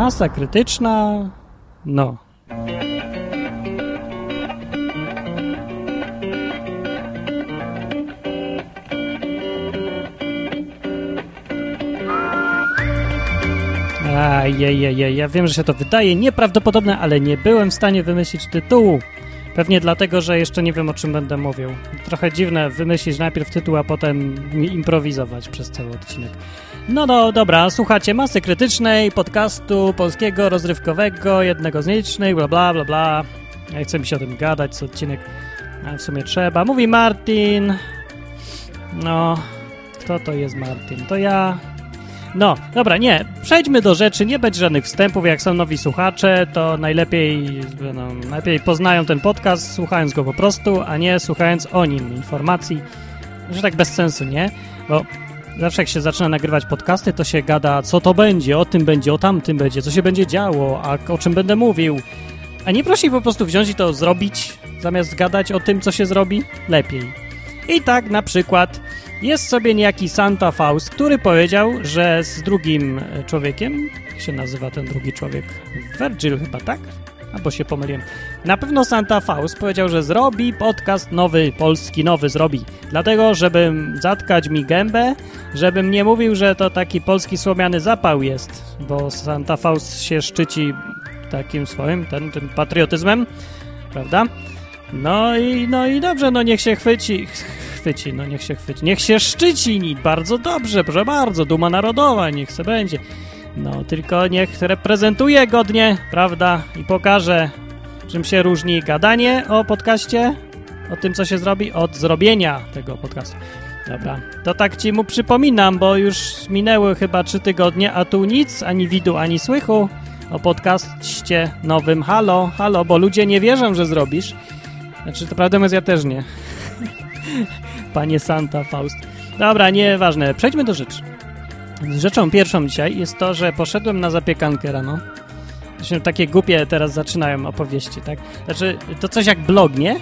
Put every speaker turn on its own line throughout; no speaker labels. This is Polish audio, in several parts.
Masa krytyczna. No. Ajejejej, ja wiem, że się to wydaje nieprawdopodobne, ale nie byłem w stanie wymyślić tytułu. Pewnie dlatego, że jeszcze nie wiem o czym będę mówił. Trochę dziwne wymyślić najpierw tytuł, a potem improwizować przez cały odcinek. No, no dobra, słuchacie masy krytycznej, podcastu polskiego, rozrywkowego, jednego z nielicznych, bla bla bla bla. Ja chcę mi się o tym gadać, co odcinek a w sumie trzeba. Mówi Martin. No, kto to jest Martin? To ja. No, dobra, nie, przejdźmy do rzeczy, nie będzie żadnych wstępów, jak są nowi słuchacze, to najlepiej, no, najlepiej poznają ten podcast, słuchając go po prostu, a nie słuchając o nim informacji, że tak bez sensu, nie? Bo zawsze jak się zaczyna nagrywać podcasty, to się gada, co to będzie, o tym będzie, o tamtym będzie, co się będzie działo, a o czym będę mówił. A nie prosi po prostu wziąć i to zrobić, zamiast gadać o tym, co się zrobi? Lepiej. I tak na przykład jest sobie niejaki Santa Faust, który powiedział, że z drugim człowiekiem, jak się nazywa ten drugi człowiek? Virgil chyba, tak? Albo się pomyliłem. Na pewno Santa Faust powiedział, że zrobi podcast nowy, polski nowy zrobi. Dlatego, żebym zatkać mi gębę, żebym nie mówił, że to taki polski słomiany zapał jest, bo Santa Faust się szczyci takim swoim, ten, tym patriotyzmem, prawda? No i, no i dobrze, no niech się chwyci, chwyci, no niech się chwyci, niech się szczyci, bardzo dobrze, proszę bardzo, duma narodowa, niech se będzie. No, tylko niech reprezentuje godnie, prawda, i pokaże, czym się różni gadanie o podcaście, o tym, co się zrobi, od zrobienia tego podcastu. Dobra, to tak ci mu przypominam, bo już minęły chyba trzy tygodnie, a tu nic, ani widu, ani słychu o podcaście nowym. Halo, halo, bo ludzie nie wierzą, że zrobisz. Znaczy, to prawdę mówiąc, ja też nie. Panie Santa Faust. Dobra, nieważne. Przejdźmy do rzeczy. Rzeczą pierwszą dzisiaj jest to, że poszedłem na zapiekankę rano. Zresztą takie głupie teraz zaczynają opowieści, tak? Znaczy, to coś jak blog, nie?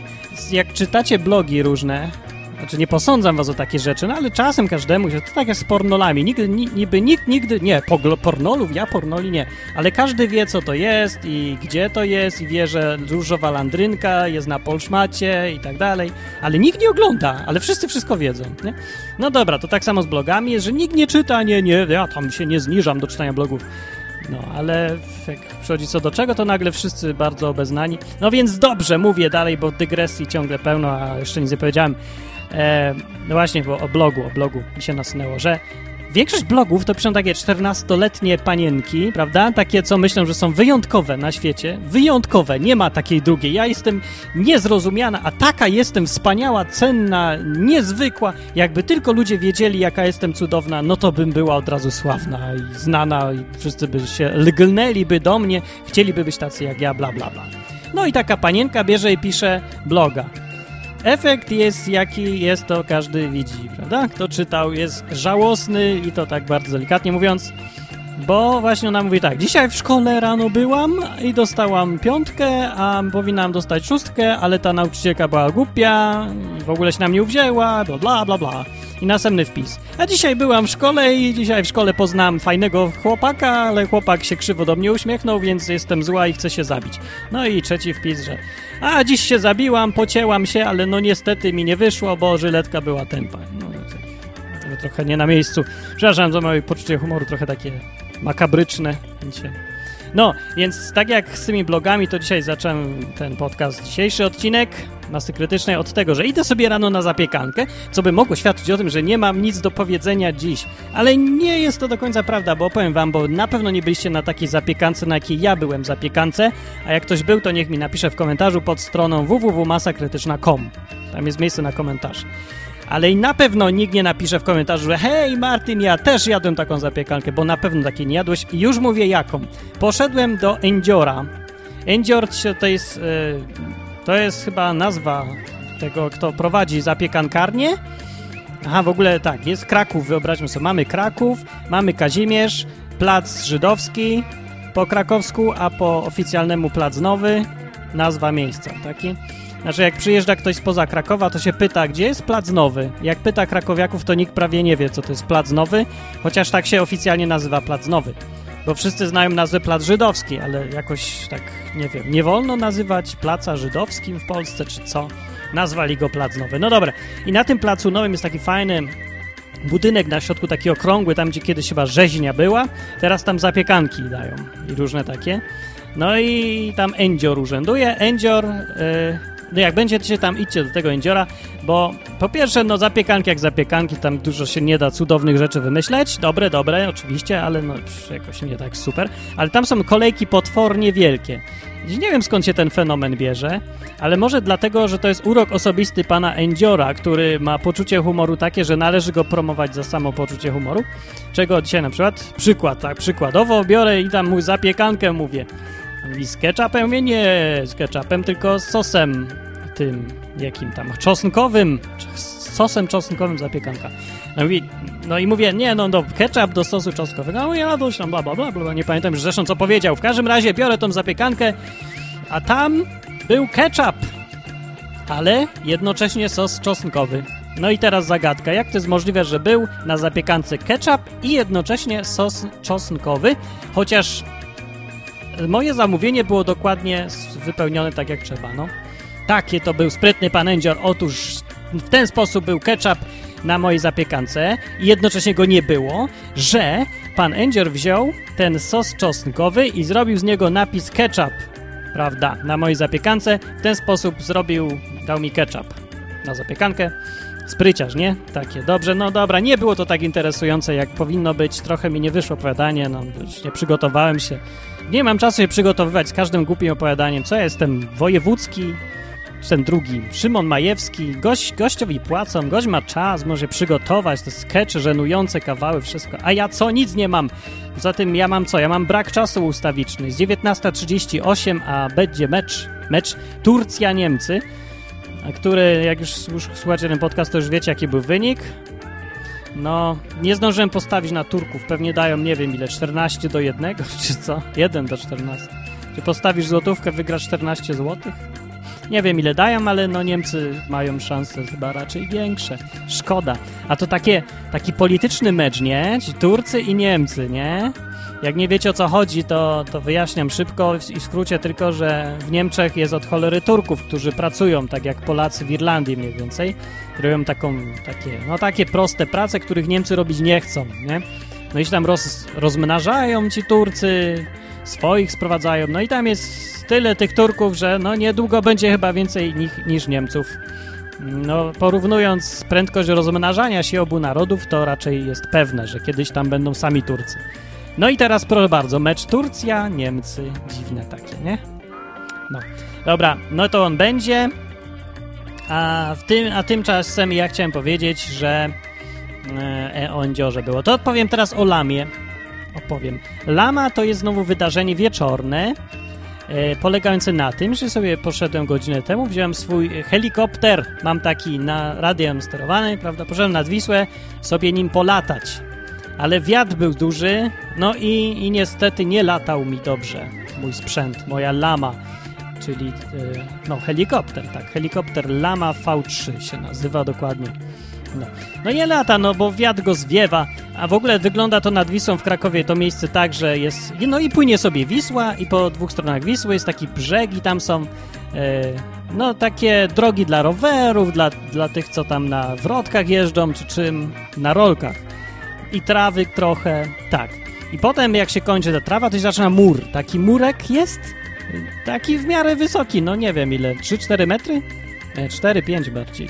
Jak czytacie blogi różne, znaczy nie posądzam was o takie rzeczy, no ale czasem każdemu się, to tak jak z pornolami, nigdy, niby nikt nigdy, nie, pornolów, ja pornoli nie, ale każdy wie co to jest i gdzie to jest i wie, że różowa landrynka jest na polszmacie i tak dalej, ale nikt nie ogląda, ale wszyscy wszystko wiedzą, nie? No dobra, to tak samo z blogami jest, że nikt nie czyta, nie, nie, ja tam się nie zniżam do czytania blogów. No, ale jak przychodzi co do czego, to nagle wszyscy bardzo obeznani. No więc dobrze, mówię dalej, bo dygresji ciągle pełno, a jeszcze nic nie powiedziałem. E, no właśnie, bo o blogu, o blogu mi się nasunęło, że większość blogów to piszą takie 14-letnie panienki, prawda? Takie, co myślą, że są wyjątkowe na świecie. Wyjątkowe, nie ma takiej drugiej. Ja jestem niezrozumiana, a taka jestem wspaniała, cenna, niezwykła. Jakby tylko ludzie wiedzieli, jaka jestem cudowna, no to bym była od razu sławna i znana i wszyscy by się lgnęliby do mnie, chcieliby być tacy jak ja, bla, bla, bla. No i taka panienka bierze i pisze bloga. Efekt jest jaki jest, to każdy widzi, prawda? Kto czytał jest żałosny i to tak bardzo delikatnie mówiąc, bo właśnie ona mówi tak, dzisiaj w szkole rano byłam i dostałam piątkę, a powinnam dostać szóstkę, ale ta nauczycielka była głupia, w ogóle się na mnie uwzięła, bla bla bla bla. I następny wpis. A dzisiaj byłam w szkole i dzisiaj w szkole poznałam fajnego chłopaka, ale chłopak się krzywo do mnie uśmiechnął, więc jestem zła i chcę się zabić. No i trzeci wpis, że a dziś się zabiłam, pocięłam się, ale no niestety mi nie wyszło, bo żyletka była tempa. No, trochę nie na miejscu. Przepraszam za moje poczucie humoru, trochę takie makabryczne. No, więc tak jak z tymi blogami, to dzisiaj zacząłem ten podcast, dzisiejszy odcinek masy krytycznej od tego, że idę sobie rano na zapiekankę, co by mogło świadczyć o tym, że nie mam nic do powiedzenia dziś. Ale nie jest to do końca prawda, bo opowiem wam, bo na pewno nie byliście na takiej zapiekance, na jakiej ja byłem zapiekance, a jak ktoś był, to niech mi napisze w komentarzu pod stroną www.masakrytyczna.com. Tam jest miejsce na komentarz ale i na pewno nikt nie napisze w komentarzu, że hej Martin, ja też jadłem taką zapiekankę, bo na pewno takiej nie jadłeś i już mówię jaką. Poszedłem do Endziora. Endzior to jest, yy, to jest chyba nazwa tego, kto prowadzi zapiekankarnię. Aha, w ogóle tak, jest Kraków, wyobraźmy sobie, mamy Kraków, mamy Kazimierz, Plac Żydowski po krakowsku, a po oficjalnemu Plac Nowy, nazwa miejsca, taki. Znaczy, jak przyjeżdża ktoś spoza Krakowa, to się pyta, gdzie jest Plac Nowy. Jak pyta krakowiaków, to nikt prawie nie wie, co to jest Plac Nowy, chociaż tak się oficjalnie nazywa Plac Nowy. bo wszyscy znają nazwę Plac Żydowski, ale jakoś tak, nie wiem, nie wolno nazywać Placa Żydowskim w Polsce, czy co? Nazwali go Plac Nowy. No dobra, i na tym Placu Nowym jest taki fajny budynek na środku, taki okrągły, tam gdzie kiedyś chyba rzeźnia była, teraz tam zapiekanki dają i różne takie. No i tam Endzior urzęduje. Endzior... Yy, jak będziecie tam, idźcie do tego Endziora, bo po pierwsze, no zapiekanki jak zapiekanki, tam dużo się nie da cudownych rzeczy wymyśleć. Dobre, dobre, oczywiście, ale no jakoś nie tak super. Ale tam są kolejki potwornie wielkie. Nie wiem skąd się ten fenomen bierze, ale może dlatego, że to jest urok osobisty pana Endziora, który ma poczucie humoru takie, że należy go promować za samo poczucie humoru. Czego dzisiaj na przykład, przykład, tak, przykładowo biorę i tam mu zapiekankę mówię. I z ketchupem? Nie z ketchupem, tylko z sosem tym, jakim tam, czosnkowym, z sosem czosnkowym zapiekanka. No, mówi, no i mówię, nie, no, no ketchup do sosu czosnkowego. No ja dość tam, bla, bla, bla, bla, nie pamiętam już zresztą co powiedział. W każdym razie biorę tą zapiekankę, a tam był ketchup, ale jednocześnie sos czosnkowy. No i teraz zagadka, jak to jest możliwe, że był na zapiekance ketchup i jednocześnie sos czosnkowy, chociaż moje zamówienie było dokładnie wypełnione tak jak trzeba, no. Takie to był sprytny pan Endzior. Otóż w ten sposób był ketchup na mojej zapiekance i jednocześnie go nie było, że pan Endzior wziął ten sos czosnkowy i zrobił z niego napis ketchup, prawda, na mojej zapiekance. W ten sposób zrobił, dał mi ketchup na zapiekankę. Spryciarz, nie? Takie, dobrze, no dobra, nie było to tak interesujące, jak powinno być. Trochę mi nie wyszło opowiadanie, no już nie przygotowałem się. Nie mam czasu się przygotowywać z każdym głupim opowiadaniem. Co ja jestem? Wojewódzki? ten drugi, Szymon Majewski, gość, gościowi płacą, gość ma czas, może przygotować te skecze, żenujące kawały, wszystko. A ja co? Nic nie mam. Poza tym ja mam co? Ja mam brak czasu ustawiczny. Z 19.38, a będzie mecz, mecz Turcja-Niemcy, który, jak już słuchacie ten podcast, to już wiecie, jaki był wynik. No, nie zdążyłem postawić na Turków. Pewnie dają, nie wiem ile, 14 do 1, czy co? 1 do 14. Czy postawisz złotówkę, wygrasz 14 złotych? Nie wiem ile dają, ale no Niemcy mają szanse chyba raczej większe. Szkoda. A to takie, taki polityczny mecz, nie? Ci Turcy i Niemcy, nie? Jak nie wiecie o co chodzi, to, to wyjaśniam szybko i w skrócie tylko, że w Niemczech jest od cholery Turków, którzy pracują tak jak Polacy w Irlandii mniej więcej. Robią taką, takie, no takie proste prace, których Niemcy robić nie chcą, nie? No i się tam roz, rozmnażają ci Turcy, swoich sprowadzają, no i tam jest tyle tych Turków, że no niedługo będzie chyba więcej nich, niż Niemców. No, porównując prędkość rozmnażania się obu narodów, to raczej jest pewne, że kiedyś tam będą sami Turcy. No i teraz proszę bardzo, mecz Turcja-Niemcy. Dziwne takie, nie? No, dobra, no to on będzie. A, w tym, a tymczasem ja chciałem powiedzieć, że e, o Endziorze było. To odpowiem teraz o Lamie. Opowiem. Lama to jest znowu wydarzenie wieczorne, e, polegające na tym, że sobie poszedłem godzinę temu, wziąłem swój helikopter, mam taki na radiem sterowany, prawda, poszedłem nad Wisłę sobie nim polatać. Ale wiatr był duży, no i, i niestety nie latał mi dobrze mój sprzęt, moja lama, czyli e, no helikopter, tak, helikopter Lama V3 się nazywa dokładnie. No. no nie lata, no bo wiatr go zwiewa, a w ogóle wygląda to nad Wisłą w Krakowie to miejsce tak, że jest, no i płynie sobie Wisła i po dwóch stronach Wisły jest taki brzeg i tam są e, no takie drogi dla rowerów, dla, dla tych, co tam na wrotkach jeżdżą, czy czym, na rolkach. I trawy trochę, tak. I potem jak się kończy ta trawa, to się zaczyna mur. Taki murek jest, taki w miarę wysoki, no nie wiem ile, 3-4 metry? 4-5 bardziej.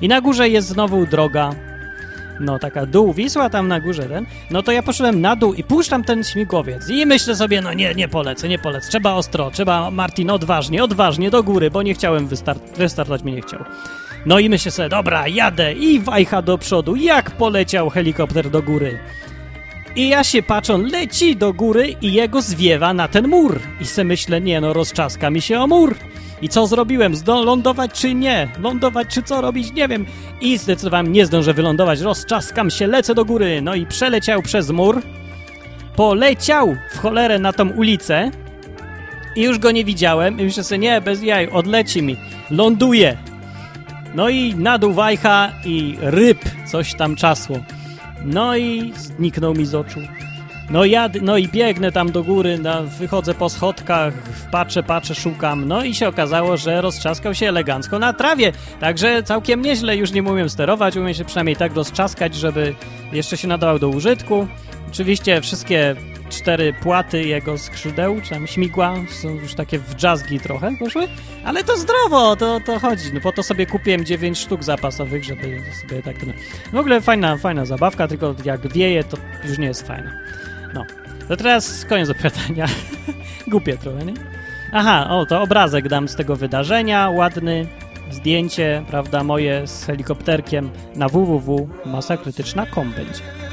I na górze jest znowu droga, no taka dół Wisła, tam na górze ten, no to ja poszedłem na dół i puszczam ten śmigłowiec i myślę sobie, no nie, nie polecę, nie polecę, trzeba ostro, trzeba, Martin, odważnie, odważnie, do góry, bo nie chciałem wystart wystartować, mnie nie chciał. No i myślę sobie, dobra, jadę i wajcha do przodu, jak poleciał helikopter do góry. I ja się patrzę, leci do góry i jego zwiewa na ten mur. I se myślę, nie no, rozczaska mi się o mur. I co zrobiłem? Zdo lądować czy nie? Lądować czy co robić? Nie wiem. I zdecydowałem, nie zdążę wylądować. Rozczaskam się, lecę do góry. No i przeleciał przez mur. Poleciał w cholerę na tą ulicę. I już go nie widziałem. I myślę sobie, nie, bez jaj, odleci mi. Ląduje. No i na dół wajcha i ryb coś tam czasło. No i zniknął mi z oczu. No, jad, no i biegnę tam do góry, na, wychodzę po schodkach, patrzę, patrzę, szukam. No i się okazało, że roztrzaskał się elegancko na trawie. Także całkiem nieźle, już nie umiem sterować, umiem się przynajmniej tak roztrzaskać, żeby jeszcze się nadawał do użytku. Oczywiście wszystkie cztery płaty jego skrzydeł, czy tam śmigła, są już takie w jazzgi trochę poszły, ale to zdrowo, to, to chodzi. No po to sobie kupiłem 9 sztuk zapasowych, żeby sobie tak... W ogóle fajna, fajna zabawka, tylko jak wieje, to już nie jest fajna. No, to teraz koniec opowiadania. Głupie trochę, nie? Aha, o, to obrazek dam z tego wydarzenia, ładny, zdjęcie, prawda, moje z helikopterkiem na www.masakrytyczna.com będzie.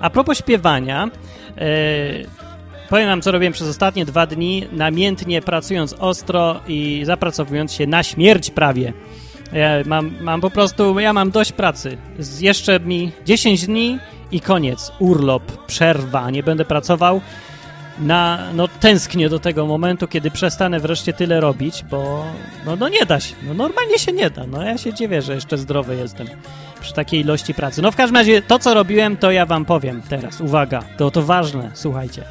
A propos śpiewania, yy, powiem wam, co robiłem przez ostatnie dwa dni, namiętnie pracując ostro i zapracowując się na śmierć prawie. Ja mam, mam po prostu, ja mam dość pracy. Jeszcze mi 10 dni i koniec. Urlop, przerwa, nie będę pracował. Na, no tęsknię do tego momentu, kiedy przestanę wreszcie tyle robić, bo no, no nie da się. No normalnie się nie da. No ja się dziwię, że jeszcze zdrowy jestem przy takiej ilości pracy. No w każdym razie to, co robiłem, to ja wam powiem teraz. Uwaga, to to ważne, słuchajcie.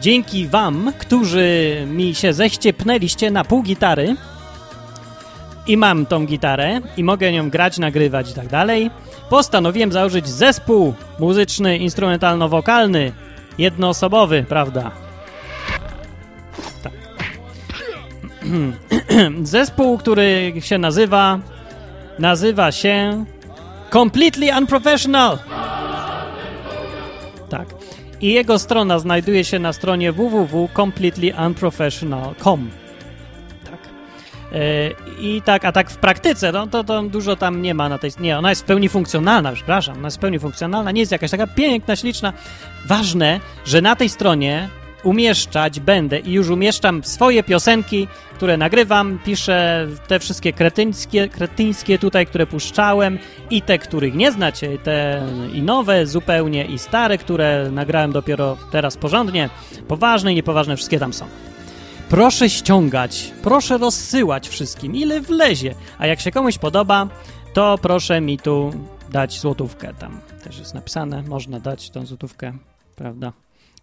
Dzięki wam, którzy mi się ześciepnęliście na pół gitary i mam tą gitarę i mogę nią grać, nagrywać i tak dalej, postanowiłem założyć zespół muzyczny, instrumentalno-wokalny, jednoosobowy, prawda? Tak. Zespół, który się nazywa nazywa się Completely Unprofessional. Tak. I jego strona znajduje się na stronie www.completelyunprofessional.com. Tak. Yy, I tak, a tak w praktyce, no to, to dużo tam nie ma na tej... Nie, ona jest w pełni funkcjonalna, przepraszam, ona jest w pełni funkcjonalna, nie jest jakaś taka piękna, śliczna. Ważne, że na tej stronie umieszczać będę. I już umieszczam swoje piosenki, które nagrywam, piszę te wszystkie kretyńskie, kretyńskie tutaj, które puszczałem. I te, których nie znacie, te i nowe zupełnie. I stare, które nagrałem dopiero teraz porządnie, poważne i niepoważne, wszystkie tam są. Proszę ściągać, proszę rozsyłać wszystkim, ile wlezie, a jak się komuś podoba, to proszę mi tu dać złotówkę, tam też jest napisane, można dać tą złotówkę, prawda?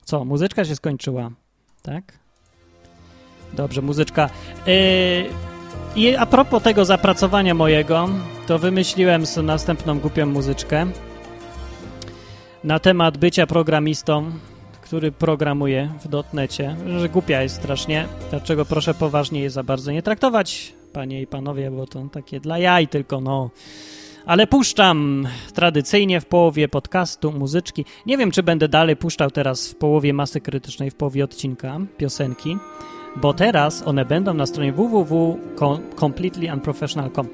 Co, muzyczka się skończyła, tak? Dobrze, muzyczka. Yy, a propos tego zapracowania mojego, to wymyśliłem następną głupią muzyczkę na temat bycia programistą, który programuje w dotnecie, że głupia jest strasznie, dlaczego proszę poważnie je za bardzo nie traktować, panie i panowie, bo to takie dla jaj tylko, no ale puszczam tradycyjnie w połowie podcastu muzyczki. Nie wiem, czy będę dalej puszczał teraz w połowie masy krytycznej, w połowie odcinka piosenki, bo teraz one będą na stronie www.completelyunprofessional.com.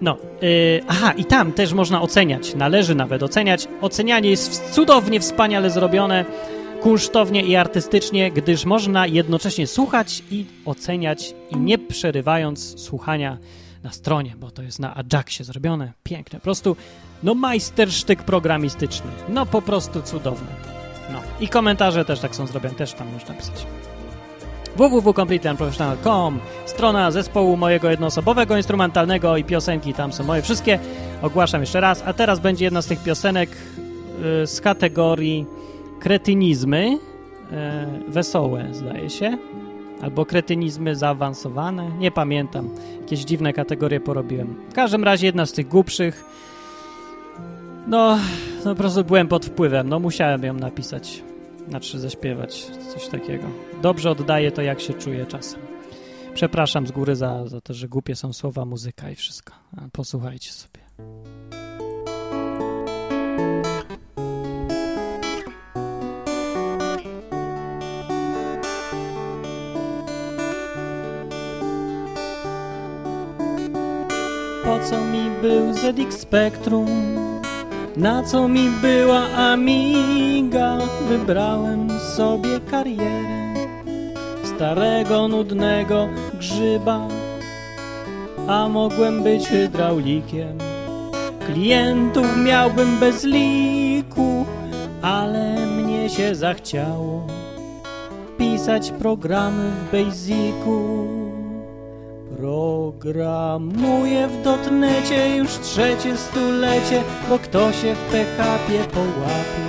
No, yy, aha, i tam też można oceniać, należy nawet oceniać. Ocenianie jest cudownie, wspaniale zrobione, kunsztownie i artystycznie, gdyż można jednocześnie słuchać i oceniać i nie przerywając słuchania na stronie, bo to jest na Ajaxie zrobione. Piękne. Po prostu, no majstersztyk programistyczny. No po prostu cudowne. No. I komentarze też tak są zrobione, też tam można pisać. www.completeandprofessional.com Strona zespołu mojego jednoosobowego, instrumentalnego i piosenki, tam są moje wszystkie. Ogłaszam jeszcze raz, a teraz będzie jedna z tych piosenek yy, z kategorii kretynizmy, yy, wesołe zdaje się albo kretynizmy zaawansowane, nie pamiętam. Jakieś dziwne kategorie porobiłem. W każdym razie jedna z tych głupszych. No, no po prostu byłem pod wpływem, no musiałem ją napisać, znaczy zaśpiewać, coś takiego. Dobrze oddaję to, jak się czuję czasem. Przepraszam z góry za, za to, że głupie są słowa, muzyka i wszystko. Posłuchajcie sobie. Po co mi był ZX Spectrum? Na co mi była Amiga? Wybrałem sobie karierę starego, nudnego grzyba, a mogłem być hydraulikiem. Klientów miałbym bez liku, ale mnie się zachciało pisać programy w Basicu Programuję w dotnecie już trzecie stulecie, bo kto się w PHP połapie.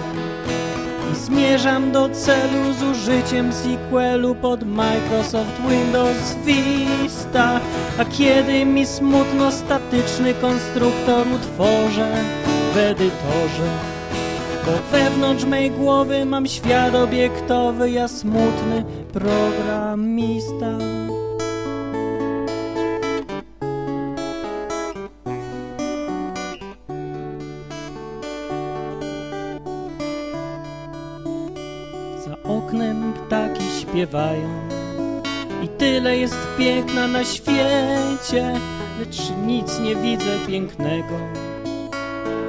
I zmierzam do celu z użyciem sequelu pod Microsoft Windows Vista. A kiedy mi smutno statyczny konstruktor utworzę w edytorze, bo wewnątrz mej głowy mam świat obiektowy, ja smutny programista. Śpiewają i tyle jest piękna na świecie, lecz nic nie widzę pięknego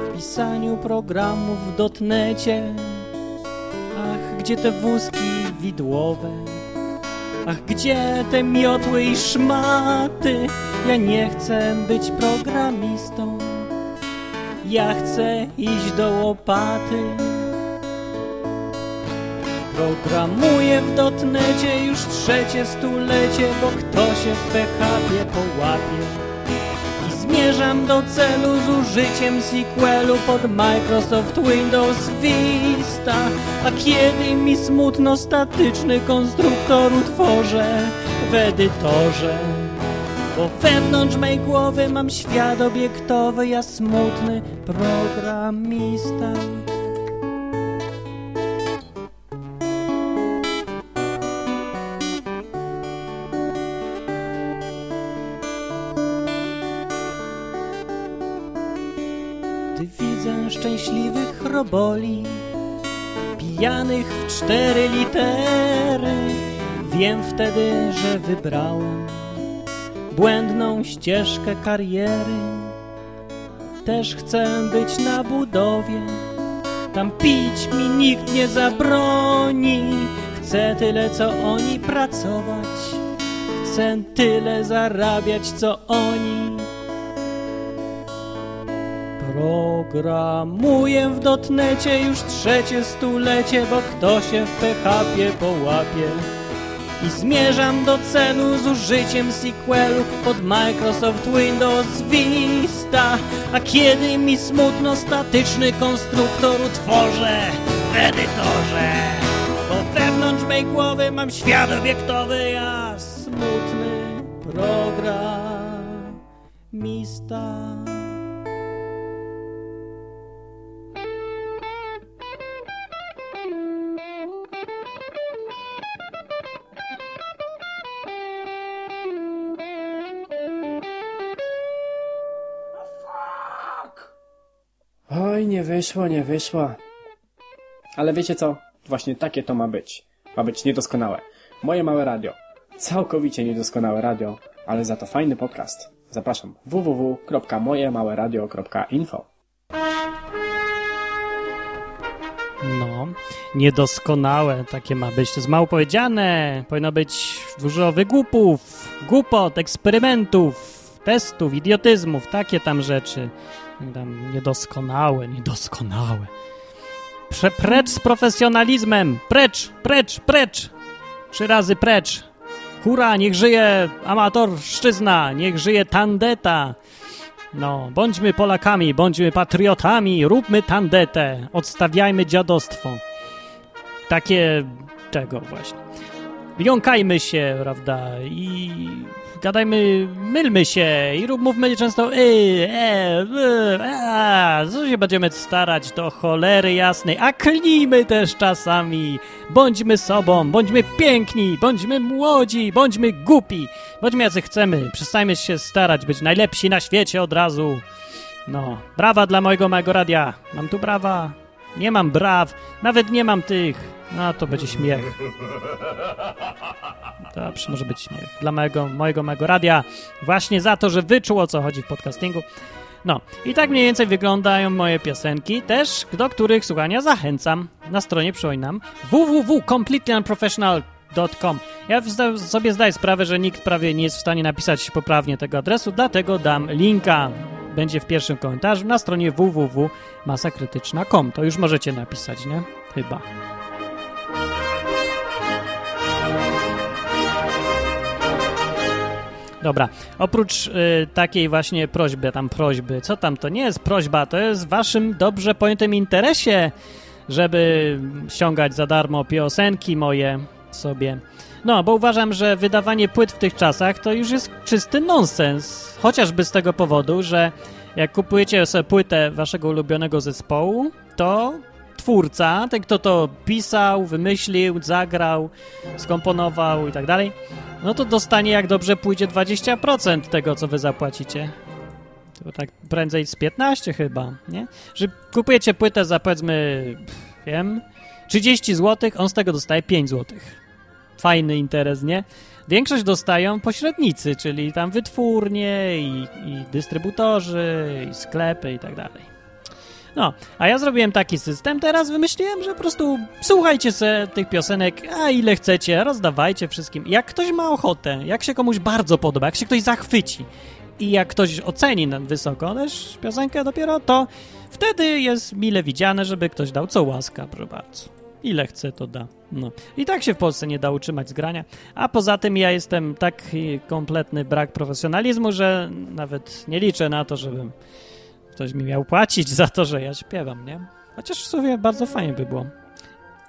w pisaniu programów w dotnecie. Ach, gdzie te wózki widłowe? Ach, gdzie te miotły i szmaty? Ja nie chcę być programistą, ja chcę iść do łopaty. Programuję w dotnecie już trzecie stulecie, bo kto się w PHP połapie. I zmierzam do celu z użyciem sequelu pod Microsoft Windows Vista. A kiedy mi smutno statyczny konstruktor utworzę w edytorze. Bo wewnątrz mej głowy mam świat obiektowy, ja smutny programista. Roboli, pijanych w cztery litery, wiem wtedy, że wybrałem błędną ścieżkę kariery. Też chcę być na budowie, tam pić mi nikt nie zabroni. Chcę tyle, co oni pracować, chcę tyle zarabiać, co oni. Programuję w dotnecie już trzecie stulecie, bo kto się w PHP połapie. I zmierzam do celu z użyciem sequelu pod Microsoft Windows Vista. A kiedy mi smutno statyczny konstruktor utworzę w edytorze, bo wewnątrz mej głowy mam świat obiektowy, ja
wyszło, nie wyszło. Ale wiecie co? Właśnie takie to ma być. Ma być niedoskonałe. Moje małe radio. Całkowicie niedoskonałe radio, ale za to fajny podcast. Zapraszam www.mojemałeradio.info
No, niedoskonałe takie ma być. To jest mało powiedziane. Powinno być dużo wygłupów, głupot, eksperymentów, testów, idiotyzmów, takie tam rzeczy. Tam niedoskonałe, niedoskonałe. Prze precz z profesjonalizmem! Precz, precz, precz! Trzy razy precz! Hura, niech żyje amatorszczyzna, niech żyje tandeta! No, bądźmy Polakami, bądźmy patriotami, róbmy tandetę, odstawiajmy dziadostwo. Takie tego właśnie. Jąkajmy się, prawda, i gadajmy, mylmy się i rób, mówmy często y, e, y, a, co się będziemy starać do cholery jasnej, a klnijmy też czasami, bądźmy sobą, bądźmy piękni, bądźmy młodzi, bądźmy głupi, bądźmy jacy chcemy, przestańmy się starać być najlepsi na świecie od razu. No, brawa dla mojego małego radia, mam tu brawa, nie mam braw, nawet nie mam tych, no to będzie śmiech. Dobrze, może być śmiech. Dla mojego, mojego, mojego radia. Właśnie za to, że wyczuł o co chodzi w podcastingu. No, i tak mniej więcej wyglądają moje piosenki, też do których słuchania zachęcam. Na stronie przypominam www.completelyunprofessional.com Ja sobie zdaję sprawę, że nikt prawie nie jest w stanie napisać poprawnie tego adresu, dlatego dam linka. Będzie w pierwszym komentarzu na stronie www.masakrytyczna.com. To już możecie napisać, nie? Chyba. Dobra, oprócz y, takiej właśnie prośby, tam prośby, co tam, to nie jest prośba, to jest waszym dobrze pojętym interesie, żeby ściągać za darmo piosenki moje sobie. No, bo uważam, że wydawanie płyt w tych czasach to już jest czysty nonsens. Chociażby z tego powodu, że jak kupujecie sobie płytę waszego ulubionego zespołu, to twórca, ten kto to pisał, wymyślił, zagrał, skomponował i tak dalej, no to dostanie jak dobrze pójdzie 20% tego, co wy zapłacicie. To tak prędzej z 15 chyba, nie? Że kupujecie płytę za powiedzmy, wiem, 30 zł, on z tego dostaje 5 zł. Fajny interes, nie? Większość dostają pośrednicy, czyli tam wytwórnie i, i dystrybutorzy, i sklepy i tak dalej. No, a ja zrobiłem taki system, teraz wymyśliłem, że po prostu słuchajcie se tych piosenek, a ile chcecie, rozdawajcie wszystkim. Jak ktoś ma ochotę, jak się komuś bardzo podoba, jak się ktoś zachwyci i jak ktoś oceni wysoko też piosenkę dopiero, to wtedy jest mile widziane, żeby ktoś dał co łaska, proszę bardzo. Ile chce, to da. No. I tak się w Polsce nie da utrzymać z grania. A poza tym ja jestem taki kompletny brak profesjonalizmu, że nawet nie liczę na to, żebym ktoś mi miał płacić za to, że ja śpiewam, nie? Chociaż w sumie bardzo fajnie by było.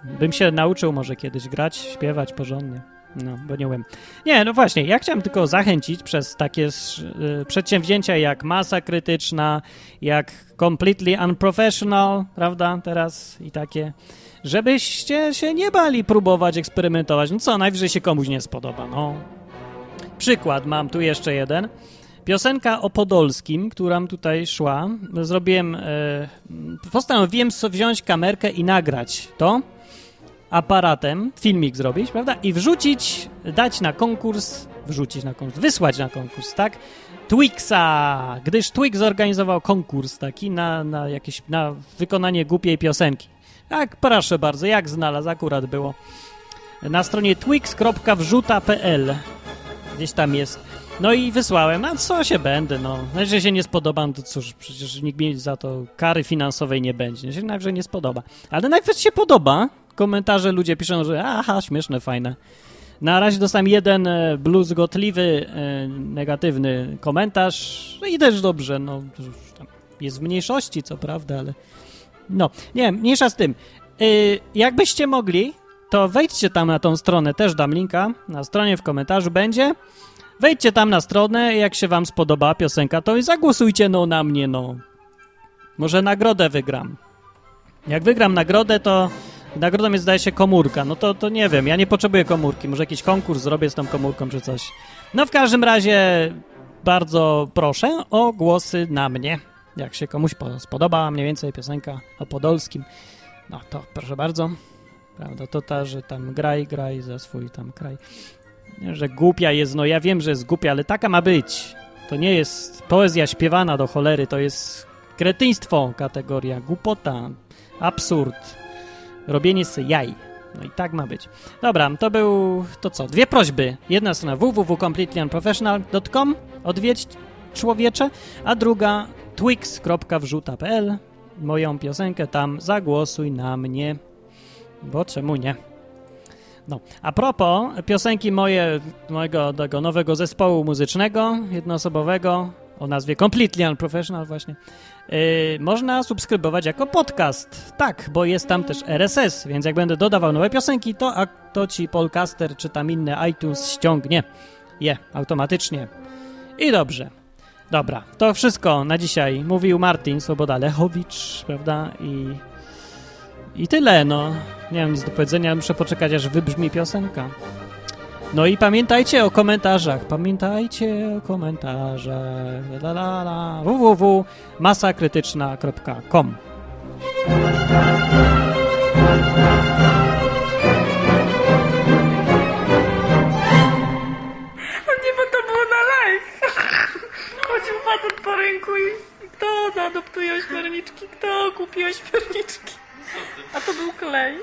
Bym się nauczył może kiedyś grać, śpiewać porządnie. No, bo nie wiem. Nie, no właśnie, ja chciałem tylko zachęcić przez takie y, przedsięwzięcia jak masa krytyczna, jak completely unprofessional, prawda, teraz i takie, żebyście się nie bali próbować eksperymentować. No co, najwyżej się komuś nie spodoba, no. Przykład mam tu jeszcze jeden. Piosenka o Podolskim, która tutaj szła, zrobiłem, e, postanowiłem wziąć kamerkę i nagrać to aparatem, filmik zrobić, prawda, i wrzucić, dać na konkurs, wrzucić na konkurs, wysłać na konkurs, tak, Twixa, gdyż Twix zorganizował konkurs taki na, na jakieś, na wykonanie głupiej piosenki. Tak, proszę bardzo, jak znalazł, akurat było. Na stronie twix.wrzuta.pl gdzieś tam jest no i wysłałem, a co się będę, no. Jeżeli się nie spodobam, to cóż, przecież nikt mi za to kary finansowej nie będzie. Się najwyżej nie spodoba. Ale najpierw się podoba. Komentarze ludzie piszą, że aha, śmieszne, fajne. Na razie dostałem jeden e, bluzgotliwy, e, negatywny komentarz. No i też dobrze, no. Jest w mniejszości, co prawda, ale... No, nie, mniejsza z tym. E, jakbyście mogli, to wejdźcie tam na tą stronę, też dam linka. Na stronie w komentarzu będzie. Wejdźcie tam na stronę, jak się wam spodoba piosenka, to i zagłosujcie no na mnie, no. Może nagrodę wygram. Jak wygram nagrodę, to nagrodą jest, zdaje się, komórka. No to, to nie wiem, ja nie potrzebuję komórki. Może jakiś konkurs zrobię z tą komórką czy coś. No w każdym razie bardzo proszę o głosy na mnie. Jak się komuś spodoba mniej więcej piosenka o Podolskim, no to proszę bardzo. Prawda, to ta, że tam graj, graj za swój tam kraj że głupia jest, no ja wiem, że jest głupia, ale taka ma być. To nie jest poezja śpiewana do cholery, to jest kretyństwo kategoria, głupota, absurd, robienie sobie jaj. No i tak ma być. Dobra, to był, to co, dwie prośby. Jedna strona www.completelyunprofessional.com odwiedź człowiecze, a druga twix.wrzuta.pl moją piosenkę tam zagłosuj na mnie, bo czemu nie? No, a propos piosenki moje, mojego tego nowego zespołu muzycznego, jednoosobowego, o nazwie Completely Unprofessional właśnie, yy, można subskrybować jako podcast. Tak, bo jest tam też RSS, więc jak będę dodawał nowe piosenki, to, a, to ci Polcaster czy tam inne iTunes ściągnie je automatycznie. I dobrze. Dobra, to wszystko na dzisiaj. Mówił Martin Swoboda Lechowicz, prawda? I i tyle, no. Nie mam nic do powiedzenia, muszę poczekać, aż wybrzmi piosenka. No i pamiętajcie o komentarzach. Pamiętajcie o komentarzach. La, la, la. www.masakrytyczna.com
Nie, bo to było na live. Chodził facet po rynku i kto zaadoptuje ośmiorniczki, kto kupi ośmiorniczki. A to był klej.